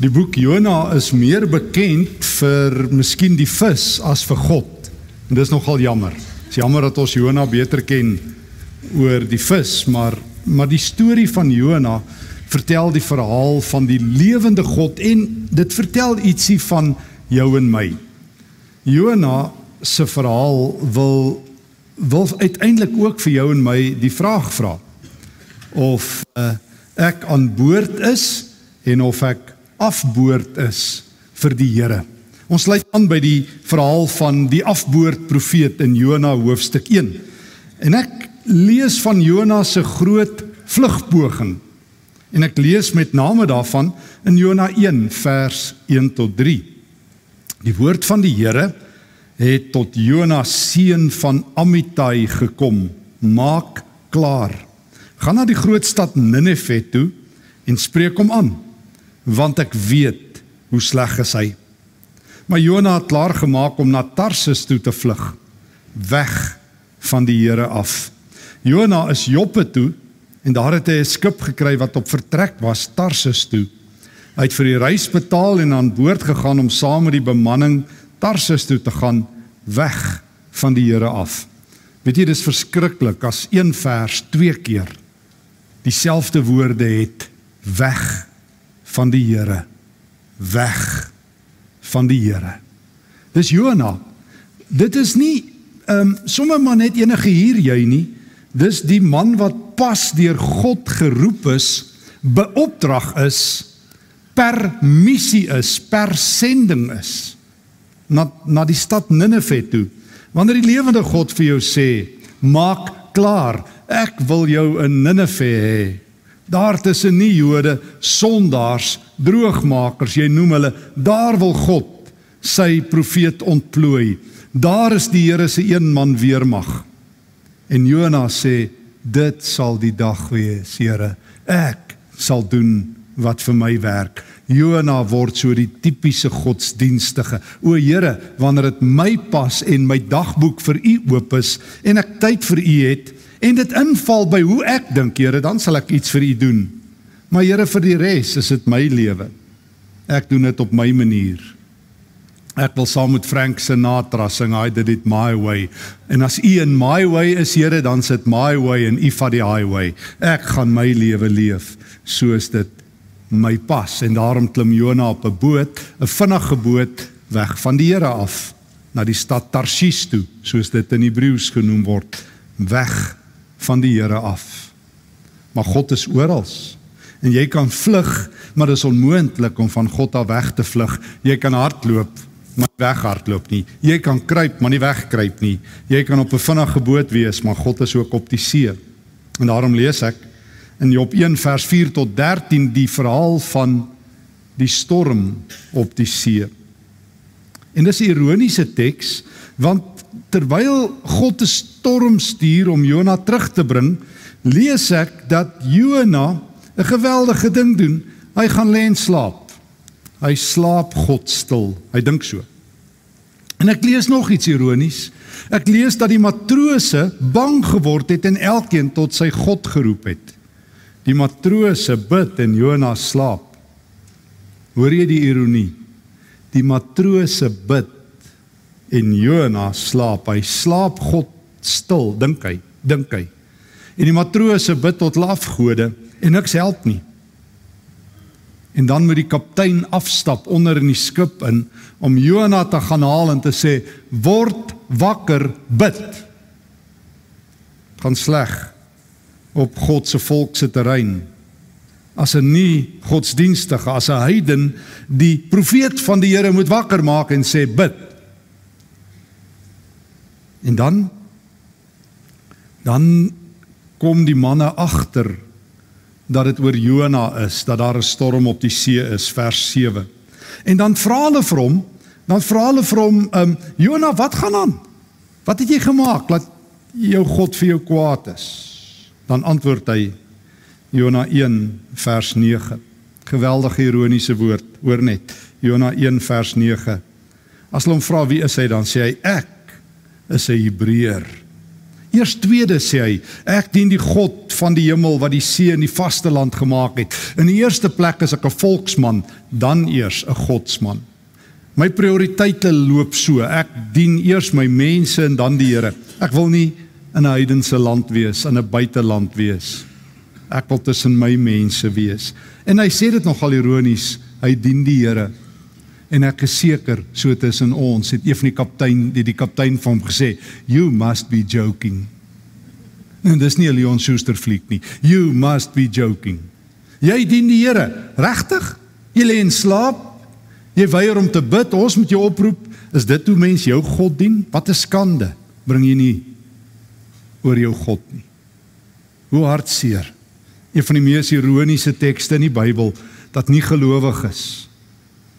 Die boek Jona is meer bekend vir miskien die vis as vir God. En dis nogal jammer. Dis jammer dat ons Jona beter ken oor die vis, maar maar die storie van Jona vertel die verhaal van die lewende God en dit vertel ietsie van jou en my. Jona se verhaal wil wil uiteindelik ook vir jou en my die vraag vra of uh, ek aan boord is en of ek afboord is vir die Here. Ons sluit aan by die verhaal van die afboord profeet in Jona hoofstuk 1. En ek lees van Jona se groot vlugpoging. En ek lees met name daarvan in Jona 1 vers 1 tot 3. Die woord van die Here het tot Jona seun van Amittai gekom. Maak klaar. Gaan na die groot stad Ninive toe en spreek hom aan want ek weet hoe sleg is hy. Maar Jona het klaar gemaak om na Tarsis toe te vlug, weg van die Here af. Jona is Joppe toe en daar het hy 'n skip gekry wat op vertrek was Tarsis toe. Hy het vir die reis betaal en aan boord gegaan om saam met die bemanning Tarsis toe te gaan, weg van die Here af. Weet jy dis verskriklik as een vers twee keer dieselfde woorde het weg van die Here weg van die Here. Dis Jona. Dit is nie ehm um, sommer maar net enige hier jy nie. Dis die man wat pas deur God geroep is, beopdrag is, per missie is, per sending is na na die stad Ninive toe. Wanneer die lewende God vir jou sê, maak klaar, ek wil jou in Ninive hê. Daar tussen nie Jode, sondaars, droogmakers, jy noem hulle, daar wil God sy profeet ontplooi. Daar is die Here se een man weermag. En Jona sê dit sal die dag wees, Here. Ek sal doen wat vir my werk. Jona word so die tipiese godsdienstige. O Here, wanneer dit my pas en my dagboek vir U oop is en ek tyd vir U het, en dit inval by hoe ek dink, Here, dan sal ek iets vir u doen. Maar Here, vir die res is dit my lewe. Ek doen dit op my manier. Ek wil saam met Frank Sinatra sing I did it my way. En as u in my way is, Here, dan sit my way en u vat die highway. Ek gaan my lewe leef soos dit my pas en daarom klim Jona op 'n boot, 'n vinnige boot weg van die Here af na die stad Tarsis toe, soos dit in Hebreëus genoem word, weg van die Here af. Maar God is oral. En jy kan vlug, maar dit is onmoontlik om van God af weg te vlug. Jy kan hardloop, maar weghardloop nie. Jy kan kruip, maar nie wegkruip nie. Jy kan op 'n vinnige boot wees, maar God is ook op die see. En daarom lees ek in Job 1 vers 4 tot 13 die verhaal van die storm op die see. En dis 'n ironiese teks want terwyl God 'n storm stuur om Jona terug te bring, lees ek dat Jona 'n geweldige ding doen. Hy gaan lê en slaap. Hy slaap God stil. Hy dink so. En ek lees nog iets ironies. Ek lees dat die matrose bang geword het en elkeen tot sy God geroep het. Die matrose bid en Jona slaap. Hoor jy die ironie? Die matrose bid en Jona slaap. Hy slaap God stil, dink hy, dink hy. En die matrose bid tot lafgode en niks help nie. En dan moet die kaptein afstap onder in die skip in om Jona te gaan haal en te sê word wakker bid. Gaan sleg op God se volk se terrein. As 'n nie godsdienstige, as 'n heiden, die profeet van die Here moet wakker maak en sê bid. En dan dan kom die manne agter dat dit oor Jona is, dat daar 'n storm op die see is, vers 7. En dan vra hulle vir hom, dan vra hulle vir hom, um, Jona, wat gaan aan? Wat het jy gemaak dat jou God vir jou kwaad is? Dan antwoord hy Jona 1 vers 9. Geweldige ironiese woord, hoor net. Jona 1 vers 9. As hulle hom vra wie is hy dan sê hy ek is 'n Hebreër. Eers tweede sê hy, ek dien die God van die hemel wat die see en die vasteland gemaak het. In die eerste plek is ek 'n volksman, dan eers 'n godsman. My prioriteite loop so. Ek dien eers my mense en dan die Here. Ek wil nie in 'n heidense land wees, in 'n buiteland wees. Ek wil tussen my mense wees. En hy sê dit nogal ironies, hy dien die Here. En ek is seker so tussen ons het een van die kaptein die die kaptein vir hom gesê, "You must be joking." En dis nie 'n Leon Schuster fliek nie. You must be joking. Jy dien die Here, regtig? Jy lê in slaap. Jy weier om te bid. Ons moet jou oproep. Is dit hoe mens jou God dien? Wat 'n skande. Bring jy nie oor jou God nie. Hoe hartseer. Een van die mees ironiese tekste in die Bybel dat nie gelowig is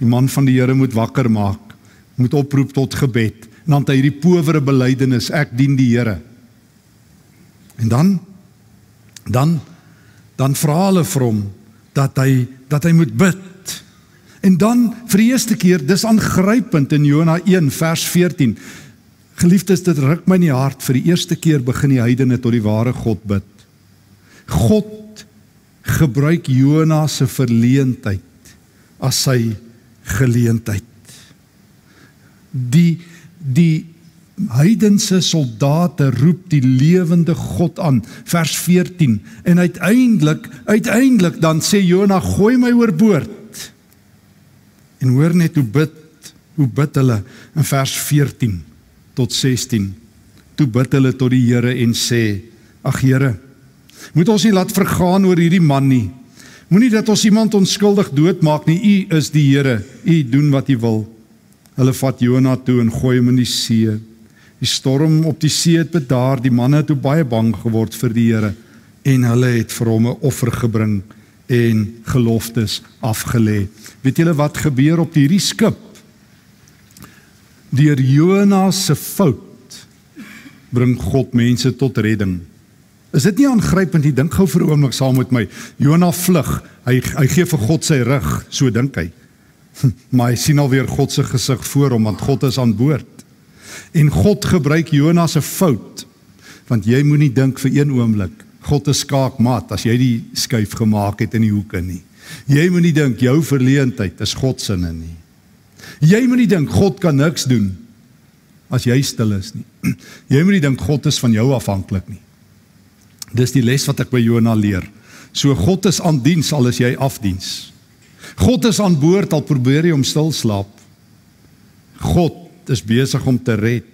die man van die Here moet wakker maak, moet oproep tot gebed. En dan het hy hierdie powere belydenis, ek dien die Here. En dan dan dan vra hulle vir hom dat hy dat hy moet bid. En dan vir die eerste keer, dis aangrypend in Jona 1 vers 14. Geliefdes, dit ruk my in die hart vir die eerste keer begin die heidene tot die ware God bid. God gebruik Jona se verleentheid as sy geleentheid. Die die heidense soldate roep die lewende God aan vers 14 en uiteindelik uiteindelik dan sê Jona gooi my oorboord. En hoor net hoe bid hoe bid hulle in vers 14 tot 16. Toe bid hulle tot die Here en sê: Ag Here, moet ons nie laat vergaan oor hierdie man nie. Moenie dat ons iemand onskuldig doodmaak nie. U is die Here. U doen wat u wil. Hulle vat Jona toe en gooi hom in die see. Die storm op die see het bedaar. Die manne het baie bang geword vir die Here en hulle het vir hom 'n offer gebring en geloftes afgelê. Weet julle wat gebeur op hierdie skip? Deur Jona se fout bring God mense tot redding. Is dit nie aangrypend nie? Dink gou vir 'n oomblik saam met my. Jonah vlug. Hy hy gee vir God sy rug, so dink hy. Maar hy sien alweer God se gesig voor hom want God is aan boord. En God gebruik Jonah se fout. Want jy moenie dink vir een oomblik God is skaakmat as jy die skuif gemaak het in die hoeke nie. Jy moenie dink jou verleentheid is God se nie. Jy moenie dink God kan niks doen as jy stil is nie. Jy moenie dink God is van jou afhanklik nie. Dis die les wat ek by Jona leer. So God is aan diens al is jy afdiens. God is aan boord al probeer jy om stil slaap. God is besig om te red.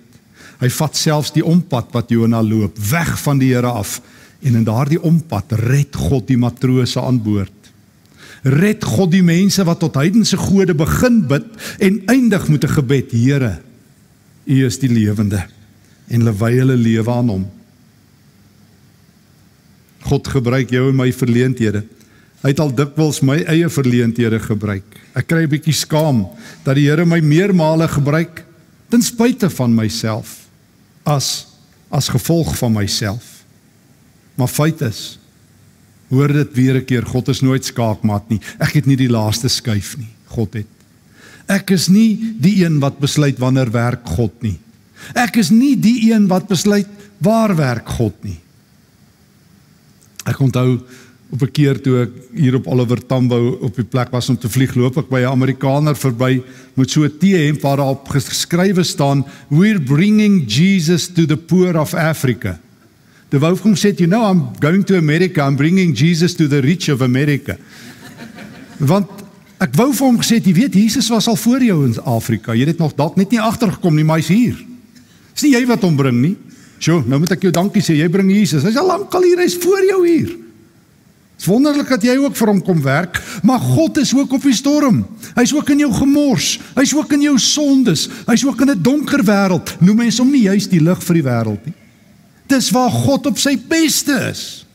Hy vat selfs die ompad wat Jona loop weg van die Here af en in daardie ompad red God die matrose aan boord. Red God die mense wat tot heidense gode begin bid en eindig met 'n gebed: Here, U is die lewende en hulle wy hulle lewe aan Hom. God gebruik jou en my verleenthede. Hy het al dikwels my eie verleenthede gebruik. Ek kry 'n bietjie skaam dat die Here my meermale gebruik ten spyte van myself as as gevolg van myself. Maar feit is hoor dit weer 'n keer God is nooit skaakmat nie. Ek het nie die laaste skuif nie. God het. Ek is nie die een wat besluit wanneer werk God nie. Ek is nie die een wat besluit waar werk God nie. Ek onthou op 'n keer toe ek hier op Oliver Tambo op die plek was om te vlieg, loop ek by 'n Amerikaner verby met so 'n T-hemp waar daarop geskrywe staan, "We're bringing Jesus to the poor of Africa." Die woufkom sê, "You know, I'm going to America, I'm bringing Jesus to the rich of America." Want ek wou vir hom gesê, "Jy weet, Jesus was al voor jou in Afrika. Jy het nog dalk net nie agtergekom nie, maar hy's hier." Dis nie jy wat hom bring nie. Sjoe, nou moet ek jou dankie sê. Jy bring Jesus. Hy's al lank al hier, hy's voor jou hier. Dit's wonderlik dat jy ook vir hom kom werk, maar God is ook op die storm. Hy's ook in jou gemors. Hy's ook in jou sondes. Hy's ook in 'n donker wêreld. Noem mens hom nie juist die lig vir die wêreld nie. Dis waar God op sy beste is.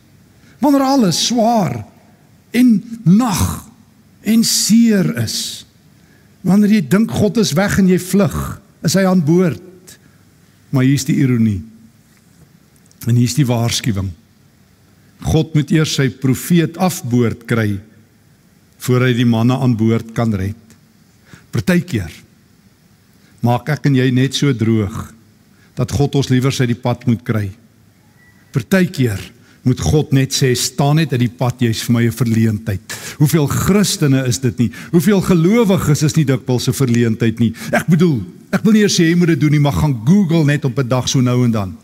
Wanneer alles swaar en nag en seer is. Wanneer jy dink God is weg en jy vlug, is hy aan boord. Maar hier's die ironie. En hier is die waarskuwing. God moet eers sy profeet afboord kry voor hy die manne aan boord kan red. Partykeer maak ek en jy net so droog dat God ons liewer uit die pad moet kry. Partykeer moet God net sê staan net uit die pad jy's vir my 'n verleentheid. Hoeveel Christene is dit nie? Hoeveel gelowiges is nie dikwels 'n verleentheid nie? Ek bedoel, ek wil nie eers sê jy moet dit doen nie, maar gaan Google net op 'n dag so nou en dan.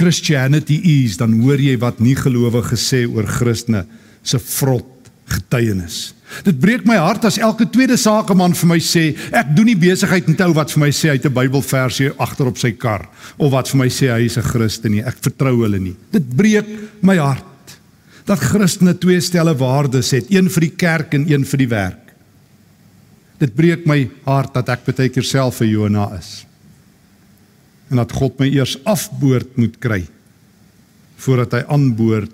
Christianity is dan hoor jy wat nie gelowiges sê oor Christene se vrot getuienis. Dit breek my hart as elke tweede sakeman vir my sê ek doen nie besigheid met ou wat vir my sê hy het 'n Bybelversie agter op sy kar of wat vir my sê hy is 'n Christen nie. Ek vertrou hulle nie. Dit breek my hart dat Christene twee stelle waardes het, een vir die kerk en een vir die werk. Dit breek my hart dat ek baie keer self 'n Jona is. En dat God my eers afboord moet kry voordat hy aanboord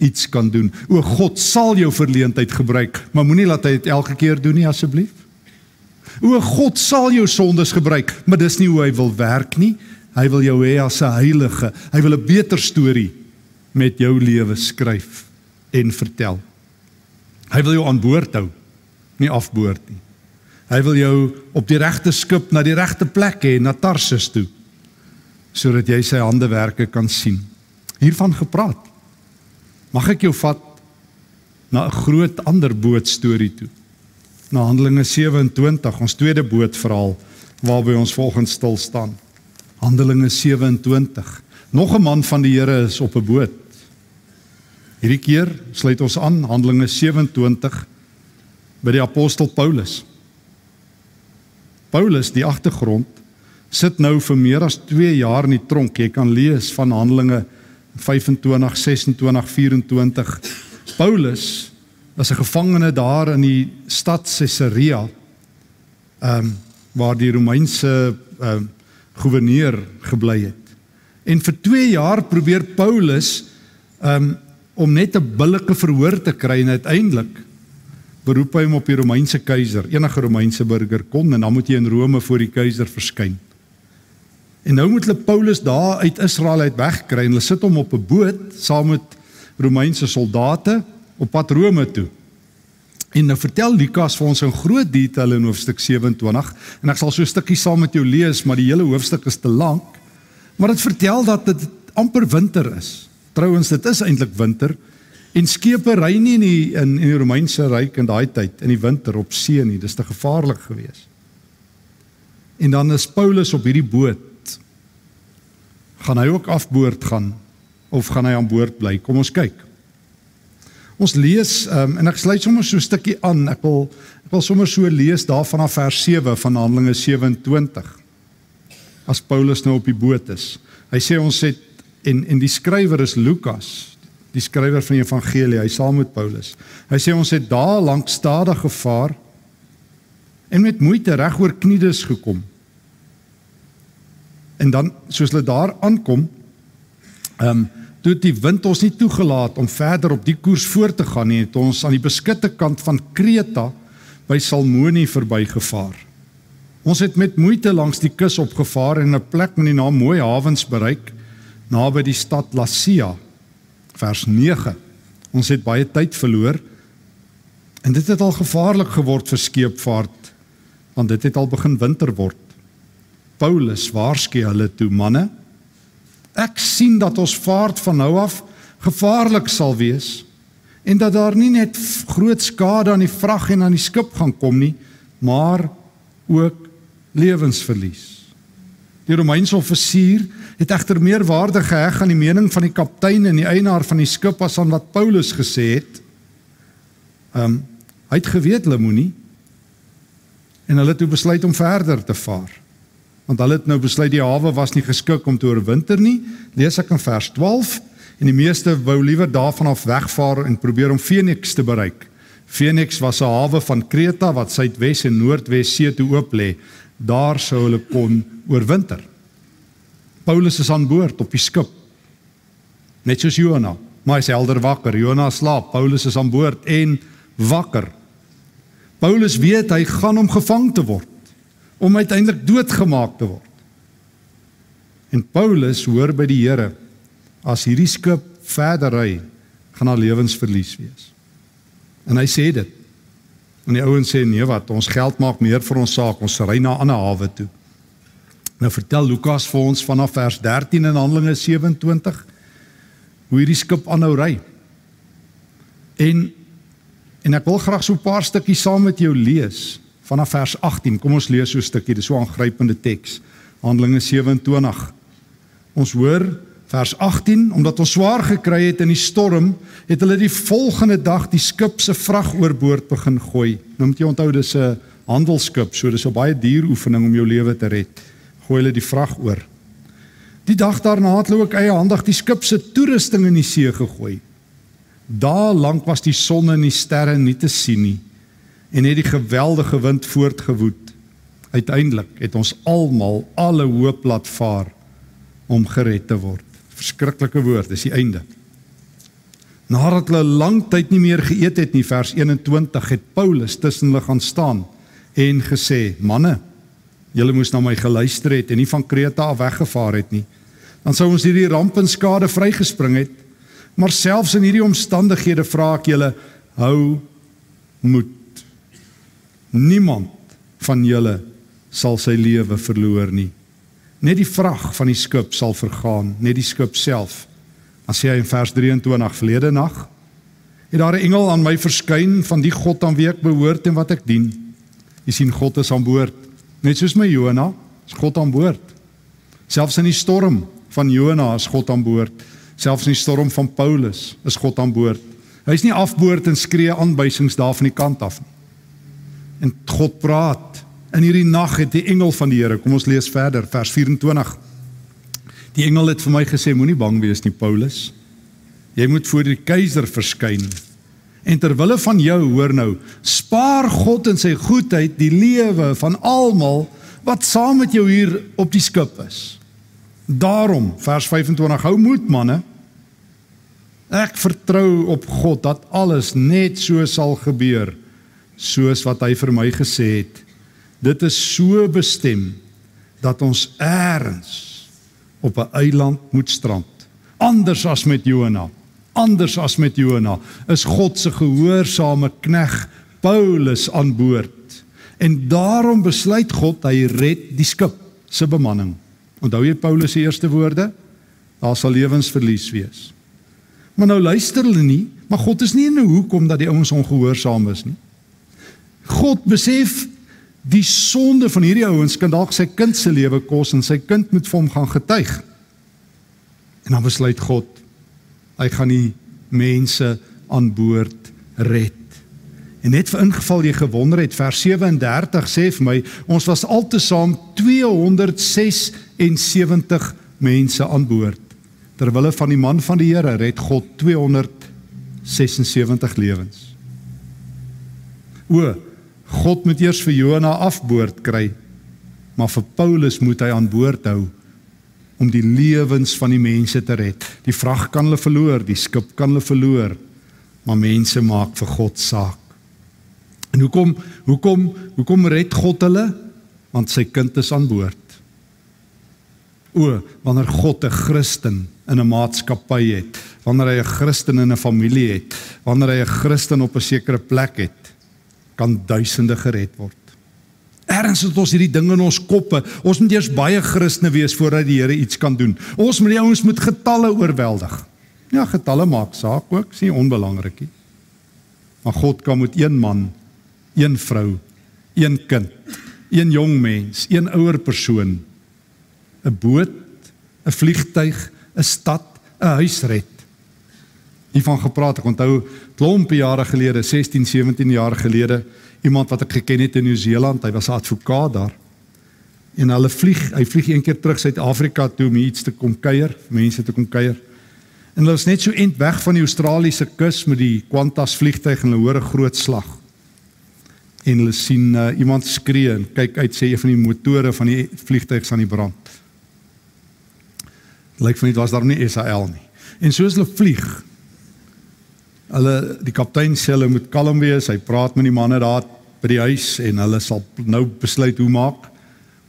iets kan doen. O God sal jou verleentheid gebruik, maar moenie laat hy dit elke keer doen nie asseblief. O God sal jou sondes gebruik, maar dis nie hoe hy wil werk nie. Hy wil jou hê as 'n heilige. Hy wil 'n beter storie met jou lewe skryf en vertel. Hy wil jou aan boord hou, nie afboord nie. Hy wil jou op die regte skip na die regte plek hê, na Tarsus toe, sodat jy sy handewerke kan sien. Hiervan gepraat. Mag ek jou vat na 'n groot ander boot storie toe. Na Handelinge 27, ons tweede bootverhaal waarby ons volgens stil staan. Handelinge 27. Nog 'n man van die Here is op 'n boot. Hierdie keer sluit ons aan Handelinge 27 by die apostel Paulus. Paulus, die agtergrond, sit nou vir meer as 2 jaar in die tronk. Jy kan lees van Handelinge 25 26 24 Paulus was 'n gevangene daar in die stad Caesarea ehm um, waar die Romeinse ehm um, goewerneur gebly het. En vir 2 jaar probeer Paulus ehm um, om net 'n billike verhoor te kry en uiteindelik beroep hy hom op die Romeinse keiser. Enige Romeinse burger kon en dan moet jy in Rome voor die keiser verskyn. En nou moet hulle Paulus daar uit Israel uit wegkry en hulle sit hom op 'n boot saam met Romeinse soldate op pad Rome toe. En nou vertel Lukas vir ons in groot detail in hoofstuk 27 en ek sal so 'n stukkie saam met jou lees, maar die hele hoofstuk is te lank. Maar dit vertel dat dit amper winter is. Trouwens, dit is eintlik winter en skepe ry nie in die in, in die Romeinse ryk in daai tyd in die winter op see nie. Dis te gevaarlik geweest. En dan is Paulus op hierdie boot gaan hy ook afboord gaan of gaan hy aan boord bly? Kom ons kyk. Ons lees um, en ek sluit sommer so 'n stukkie aan. Ek wil ek wil sommer so lees daarvan af vers 7 van Handelinge 27. As Paulus nou op die boot is. Hy sê ons het en en die skrywer is Lukas, die skrywer van die evangelie, hy saam met Paulus. Hy sê ons het daar lank stadig gevaar en met moeite reg oor Knides gekom En dan soos hulle daar aankom, ehm um, toe die wind ons nie toegelaat om verder op die koers voort te gaan nie, het ons aan die beskutte kant van Kreta by Salmoni verbygevaar. Ons het met moeite langs die kus opgevaar en 'n plek met die naam Mooi Hawens bereik naby die stad Lasea. Vers 9. Ons het baie tyd verloor en dit het al gevaarlik geword vir skeepvaart want dit het al begin winter word. Paulus waarsku hulle toe manne ek sien dat ons vaart van nou af gevaarlik sal wees en dat daar nie net groot skade aan die vrag en aan die skip gaan kom nie maar ook lewensverlies. Die Romeinse offisier het egter meer waarde geheg aan die mening van die kaptein en die eienaar van die skip as aan wat Paulus gesê het. Um hy het geweet hulle moenie en hulle het toe besluit om verder te vaar want hulle het nou besluit die hawe was nie geskik om te oorwinter nie. Lees ek in vers 12 en die meeste wou liewer daarvan af wegvaar en probeer om Phoenix te bereik. Phoenix was 'n hawe van Kreta wat suidwes en noordwes see toe oop lê. Daar sou hulle kon oorwinter. Paulus is aan boord op die skip. Net soos Jonah, maar hy's helder wakker. Jonah slaap, Paulus is aan boord en wakker. Paulus weet hy gaan om gevang te word om uiteindelik doodgemaak te word. En Paulus hoor by die Here as hierdie skip verder ry, gaan daar lewensverlies wees. En hy sê dit. En die ouens sê nee wat, ons geld maak meer vir ons saak, ons ry na 'n ander hawe toe. Nou vertel Lukas vir ons vanaf vers 13 in Handelinge 27 hoe hierdie skip aanhou ry. En en ek wil graag so 'n paar stukkies saam met jou lees vanaf vers 18. Kom ons lees so 'n stukkie, dis so 'n aangrypende teks. Handelinge 27. Ons hoor vers 18, omdat ons swaar gekry het in die storm, het hulle die volgende dag die skip se vrag oorboord begin gooi. Nou moet jy onthou dis 'n handelsskip, so dis 'n baie duur oefening om jou lewe te red. Gooi hulle die vrag oor. Die dag daarna het hulle ook eie handig die skip se toerusting in die see gegooi. Daar lank was die son en die sterre nie te sien nie en het die geweldige wind voortgewoed. Uiteindelik het ons almal alle hoop laat vaar om gered te word. Verskriklike woord, dis die einde. Nadat hulle lank tyd nie meer geëet het nie, vers 21 het Paulus tussen hulle gaan staan en gesê: "Manne, julle moes na my geluister het en nie van Kreta af weggevaar het nie. Dan sou ons hierdie ramp en skade vrygespring het. Maar selfs in hierdie omstandighede vra ek julle, hou moed. Niemand van julle sal sy lewe verloor nie. Net die vrag van die skip sal vergaan, net die skip self. Dan sê hy in vers 23 verlede nag het daar 'n engel aan my verskyn van die God aan wie ek behoort en wat ek dien. Jy sien God is aan boord. Net soos my Jona, is God aan boord. Selfs in die storm van Jona is God aan boord. Selfs in die storm van Paulus is God aan boord. Hy's nie afboord en skree aanwysings daar van die kant af nie. En God praat. In hierdie nag het die engel van die Here, kom ons lees verder, vers 24. Die engel het vir my gesê moenie bang wees nie Paulus. Jy moet voor die keiser verskyn. En ter wille van jou, hoor nou, spaar God in sy goedheid die lewe van almal wat saam met jou hier op die skip is. Daarom, vers 25, hou moed manne. Ek vertrou op God dat alles net so sal gebeur soos wat hy vir my gesê het. Dit is so bestem dat ons eers op 'n eiland moet strand. Anders as met Jona. Anders as met Jona is God se gehoorsame knegg Paulus aan boord. En daarom besluit God hy red die skip se bemanning. Onthou jy Paulus se eerste woorde? Daar sal lewensverlies wees. Maar nou luister hulle nie, maar God is nie in 'n hoek omdat die ouens ongehoorsaam is nie. God besef die sonde van hierdie ouens kan dalk sy kind se lewe kos en sy kind moet vir hom gaan getuig. En dan besluit God hy gaan die mense aan boord red. En net vir ingeval jy gewonder het, vers 37 sê vir my, ons was altesaam 276 mense aan boord. Terwille van die man van die Here red God 276 lewens. O, God moet eers vir Jona afboord kry, maar vir Paulus moet hy aan boord hou om die lewens van die mense te red. Die vrag kan hulle verloor, die skip kan hulle verloor, maar mense maak vir God saak. En hoekom hoekom hoekom red God hulle? Want sy kind is aan boord. O, wanneer God 'n Christen in 'n maatskappy het, wanneer hy 'n Christen in 'n familie het, wanneer hy 'n Christen op 'n sekere plek het, kan duisende gered word. Erns het ons hierdie ding in ons koppe. Ons moet eers baie Christene wees voordat die Here iets kan doen. Ons moet die ouens met getalle oorweldig. Ja, getalle maak saak ook, sien onbelangrik nie. Maar God kan met een man, een vrou, een kind, een jong mens, een ouer persoon, 'n boot, 'n vliegtyg, 'n stad, 'n huis red hiervan gepraat. Ek onthou klompe jare gelede, 16, 17 jaar gelede, iemand wat ek geken het in Nieu-Seeland, hy was 'n advokaat daar. En hulle vlieg, hy vlieg een keer terug Suid-Afrika toe om iets te kom kuier, mense te kom kuier. En hulle was net so ent weg van die Australiese kus met die Qantas vliegtyg en hulle hoor 'n groot slag. En hulle sien uh, iemand skree en kyk uit sê een van die motore van die vliegtyg staan in brand. Lyk vir my dit was daar nie SAL nie. En soos hulle vlieg, Hulle die kaptein sê hulle moet kalm wees. Hy praat met die manne daar by die huis en hulle sal nou besluit hoe maak.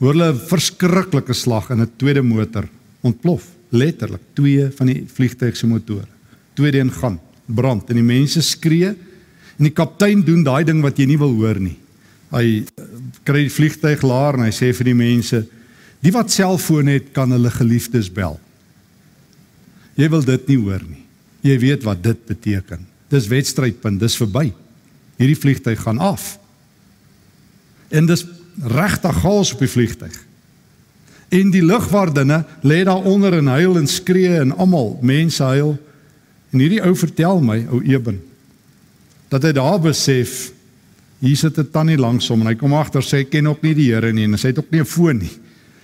Hoor hulle 'n verskriklike slag in 'n tweede motor ontplof. Letterlik twee van die vliegtuig se motore. Tweede een gaan brand en die mense skree en die kaptein doen daai ding wat jy nie wil hoor nie. Hy eh, kry die vliegtuig laer en hy sê vir die mense: "Die wat selfoon het, kan hulle geliefdes bel." Jy wil dit nie hoor nie. Jy weet wat dit beteken. Dis wedstrydpunt, dis verby. Hierdie vliegtyg gaan af. En dis regtig chaos op die vliegtyg. En die lugwardinne lê daar onder en huil en skree en almal mense huil. En hierdie ou vertel my, ou Eben, dat hy daar besef hier sit 'n tannie langs hom en hy kom agter sê ken ook nie die Here nie en hy het ook nie 'n foon nie.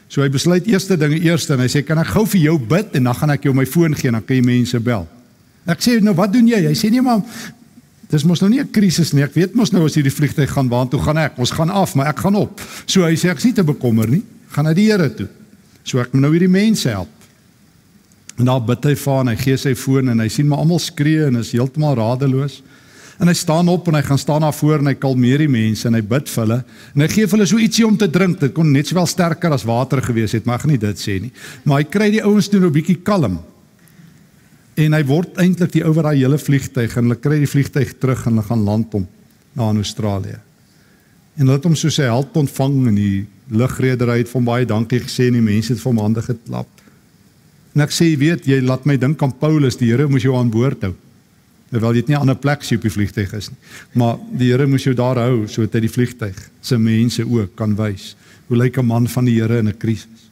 So hy besluit eerste dinge eerste en hy sê kan ek gou vir jou bid en dan gaan ek jou my foon gee en dan kan jy mense bel. Ek sê nou wat doen jy? Hy sê nee maar dis mos nou nie 'n krisis nie. Ek weet mos nou as hierdie vliegtyg gaan waartoe gaan ek? Ons gaan af, maar ek gaan op. So hy sê ek is nie te bekommer nie. Gaan na die Here toe. So ek moet nou hierdie mense help. En daar bid hy vir en hy gee sy foon en hy sien maar almal skree en is heeltemal radeloos. En hy staan op en hy gaan staan daar voor en hy kalmeer die mense en hy bid vir hulle. En hy gee vir hulle so ietsie om te drink. Dit kon net sowel sterker as water gewees het, maar ek gaan nie dit sê nie. Maar hy kry die ouens toe nou 'n bietjie kalm. En hy word eintlik die ou wat daai hele vliegtyg en hulle kry die vliegtyg terug en hulle gaan land hom na in Australië. En hulle het hom so sy held ontvang en die lugredery het van baie dankie gesê en die mense het vir hom hande geklap. En ek sê jy weet jy laat my dink aan Paulus, die Here moes jou aan boord hou. Terwyl jy net nie 'n ander plek sien op die vliegtyg is nie. Maar die Here moes jou daar hou sodat hy die vliegtyg se mense ook kan wys. Hoe lyk 'n man van die Here in 'n krisis?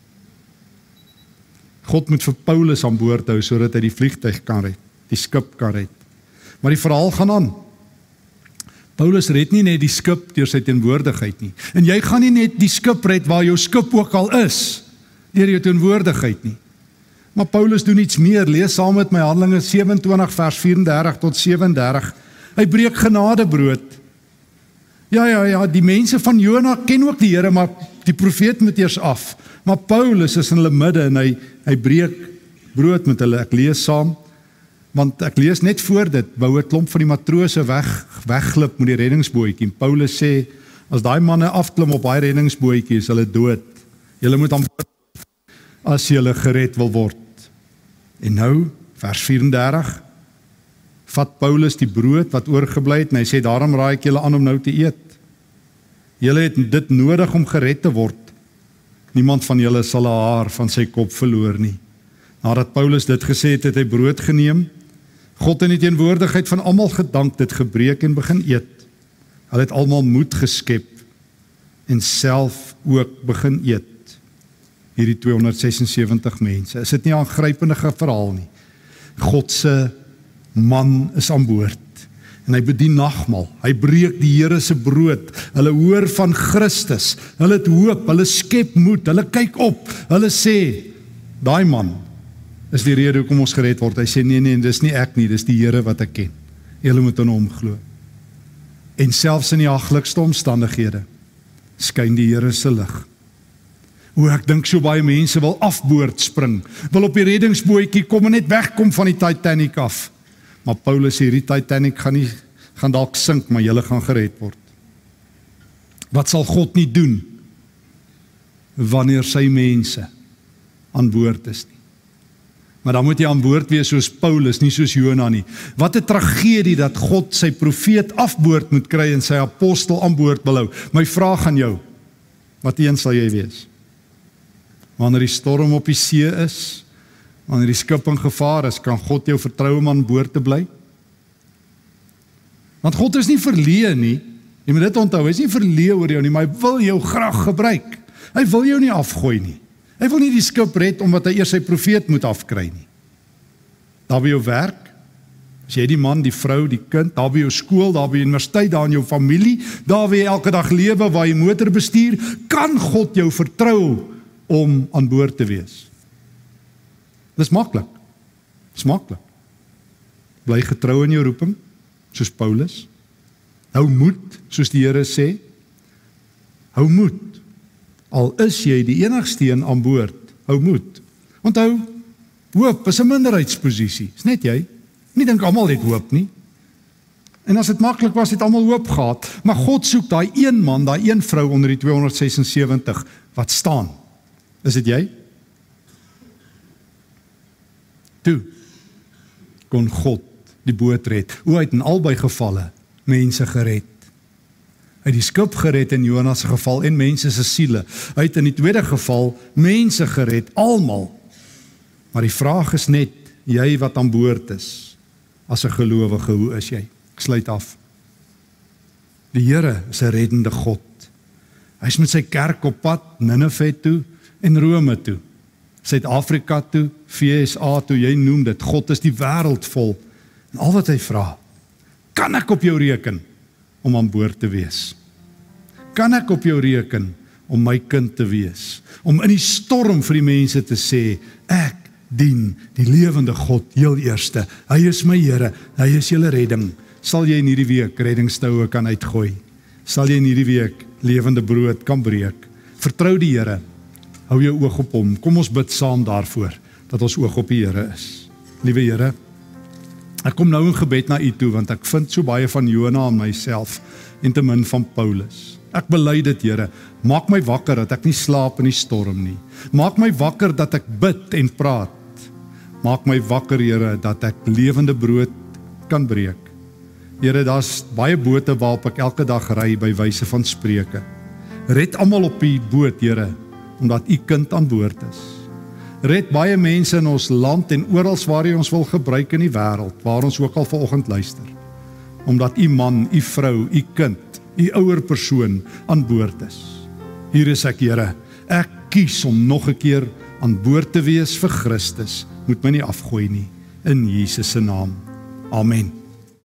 God moet vir Paulus aan boord hou sodat hy die vliegtyg kan red, die skip kan red. Maar die verhaal gaan aan. Paulus red nie net die skip deur sy teenwoordigheid nie. En jy gaan nie net die skip red waar jou skip ook al is deur jou teenwoordigheid nie. Maar Paulus doen iets meer. Lees saam met my Handelinge 27 vers 34 tot 37. Hy breek genadebrood. Ja ja ja, die mense van Jona ken ook die Here, maar die profeet moet eers af. Maar Paulus is in hulle midde en hy hy breek brood met hulle. Ek lees saam want ek lees net voor dit wou 'n klomp van die matrose weg wegglip met die reddingsbootjie. Paulus sê as daai manne afklim op daai reddingsbootjie is hulle dood. Julle moet aan as julle gered wil word. En nou vers 34 vat Paulus die brood wat oorgebly het en hy sê daarom raai ek julle aan om nou te eet. Julle het dit nodig om gered te word. Niemand van julle sal 'n haar van sy kop verloor nie. Nadat Paulus dit gesê het, het hy brood geneem, God in die teenwoordigheid van almal gedank, dit gebreek en begin eet. Hulle het almal moed geskep en self ook begin eet hierdie 276 mense. Is dit nie 'n aangrypende verhaal nie? God se man is aan boord en hy bedien nagmaal. Hy breek die Here se brood. Hulle hoor van Christus. Hulle het hoop, hulle skep moed, hulle kyk op. Hulle sê daai man is die rede hoekom ons gered word. Hy sê nee nee, dis nie ek nie, dis die Here wat ek ken. Julle moet aan hom glo. En selfs in die haglikste omstandighede skyn die Here se lig. Hoe ek dink so baie mense wil afboord spring, wil op die reddingsbootjie kom en net wegkom van die Titanic af. Maar Paulus sê hierdie Titanic gaan nie gaan dalk sink, maar julle gaan gered word. Wat sal God nie doen wanneer sy mense aan boord is nie? Maar dan moet jy aan boord wees soos Paulus, nie soos Jona nie. Wat 'n tragedie dat God sy profeet afboord moet kry en sy apostel aan boord wil hou. My vraag aan jou: Wat een sal jy wees? Wanneer die storm op die see is, wanneer die skip in gevaar is, kan God jou vertrou om aan boord te bly? Want God is nie verleë nie. Jy moet dit onthou, hy is nie verleë oor jou nie, maar hy wil jou graag gebruik. Hy wil jou nie afgooi nie. Hy wil nie die skip red omdat hy eers sy profeet moet afkry nie. Daar by jou werk, as jy die man, die vrou, die kind, daar by jou skool, daar by universiteit, daar in jou familie, daar waar jy elke dag lewe, waar jy motor bestuur, kan God jou vertrou om aan boord te wees. Dis maklik. Dis maklik. Bly getrou in jou roeping soos Paulus. Hou moed soos die Here sê. Hou moed. Al is jy die enigste een aan boord, hou moed. Onthou, hoop is 'n minderheidsposisie. Dis net jy. Nie dink almal het hoop nie. En as dit maklik was, het almal hoop gehad, maar God soek daai een man, daai een vrou onder die 276 wat staan Is dit jy? Toe kon God die boot red. Hoe het in albei gevalle mense gered. Hy het die skip gered in Jonas se geval en mense se siele. Hy het in die tweede geval mense gered, almal. Maar die vraag is net jy wat aan boord is. as 'n gelowige, hoe is jy? Ek sluit af. Die Here is 'n reddende God. Hy's met sy kerk op pad Ninive toe en Rome toe. Suid-Afrika toe, FSA toe, jy noem dit. God is die wêreld vol. En al wat hy vra, kan ek op jou reken om aan boord te wees? Kan ek op jou reken om my kind te wees? Om in die storm vir die mense te sê, ek dien die lewende God heel eerste. Hy is my Here, hy is julle redding. Sal jy in hierdie week reddingstoue kan uitgooi? Sal jy in hierdie week lewende brood kan breek? Vertrou die Here. Hou jou oog op hom. Kom ons bid saam daarvoor dat ons oog op die Here is. Liewe Here, ek kom nou in gebed na U toe want ek vind so baie van Jona in myself en te min van Paulus. Ek bely dit, Here. Maak my wakker dat ek nie slaap in die storm nie. Maak my wakker dat ek bid en praat. Maak my wakker, Here, dat ek lewende brood kan breek. Here, daar's baie bote waarop ek elke dag ry by wyse van spreuke. Red almal op die boot, Here, omdat u kind aan boord is. Red baie mense in ons land en oral waar jy ons wil gebruik in die wêreld, waar ons ook al vanoggend luister. Omdat u man, u vrou, u kind, u ouer persoon aan boord is. Hier is ek, Here. Ek kies om nog 'n keer aan boord te wees vir Christus. Moet my nie afgooi nie in Jesus se naam. Amen.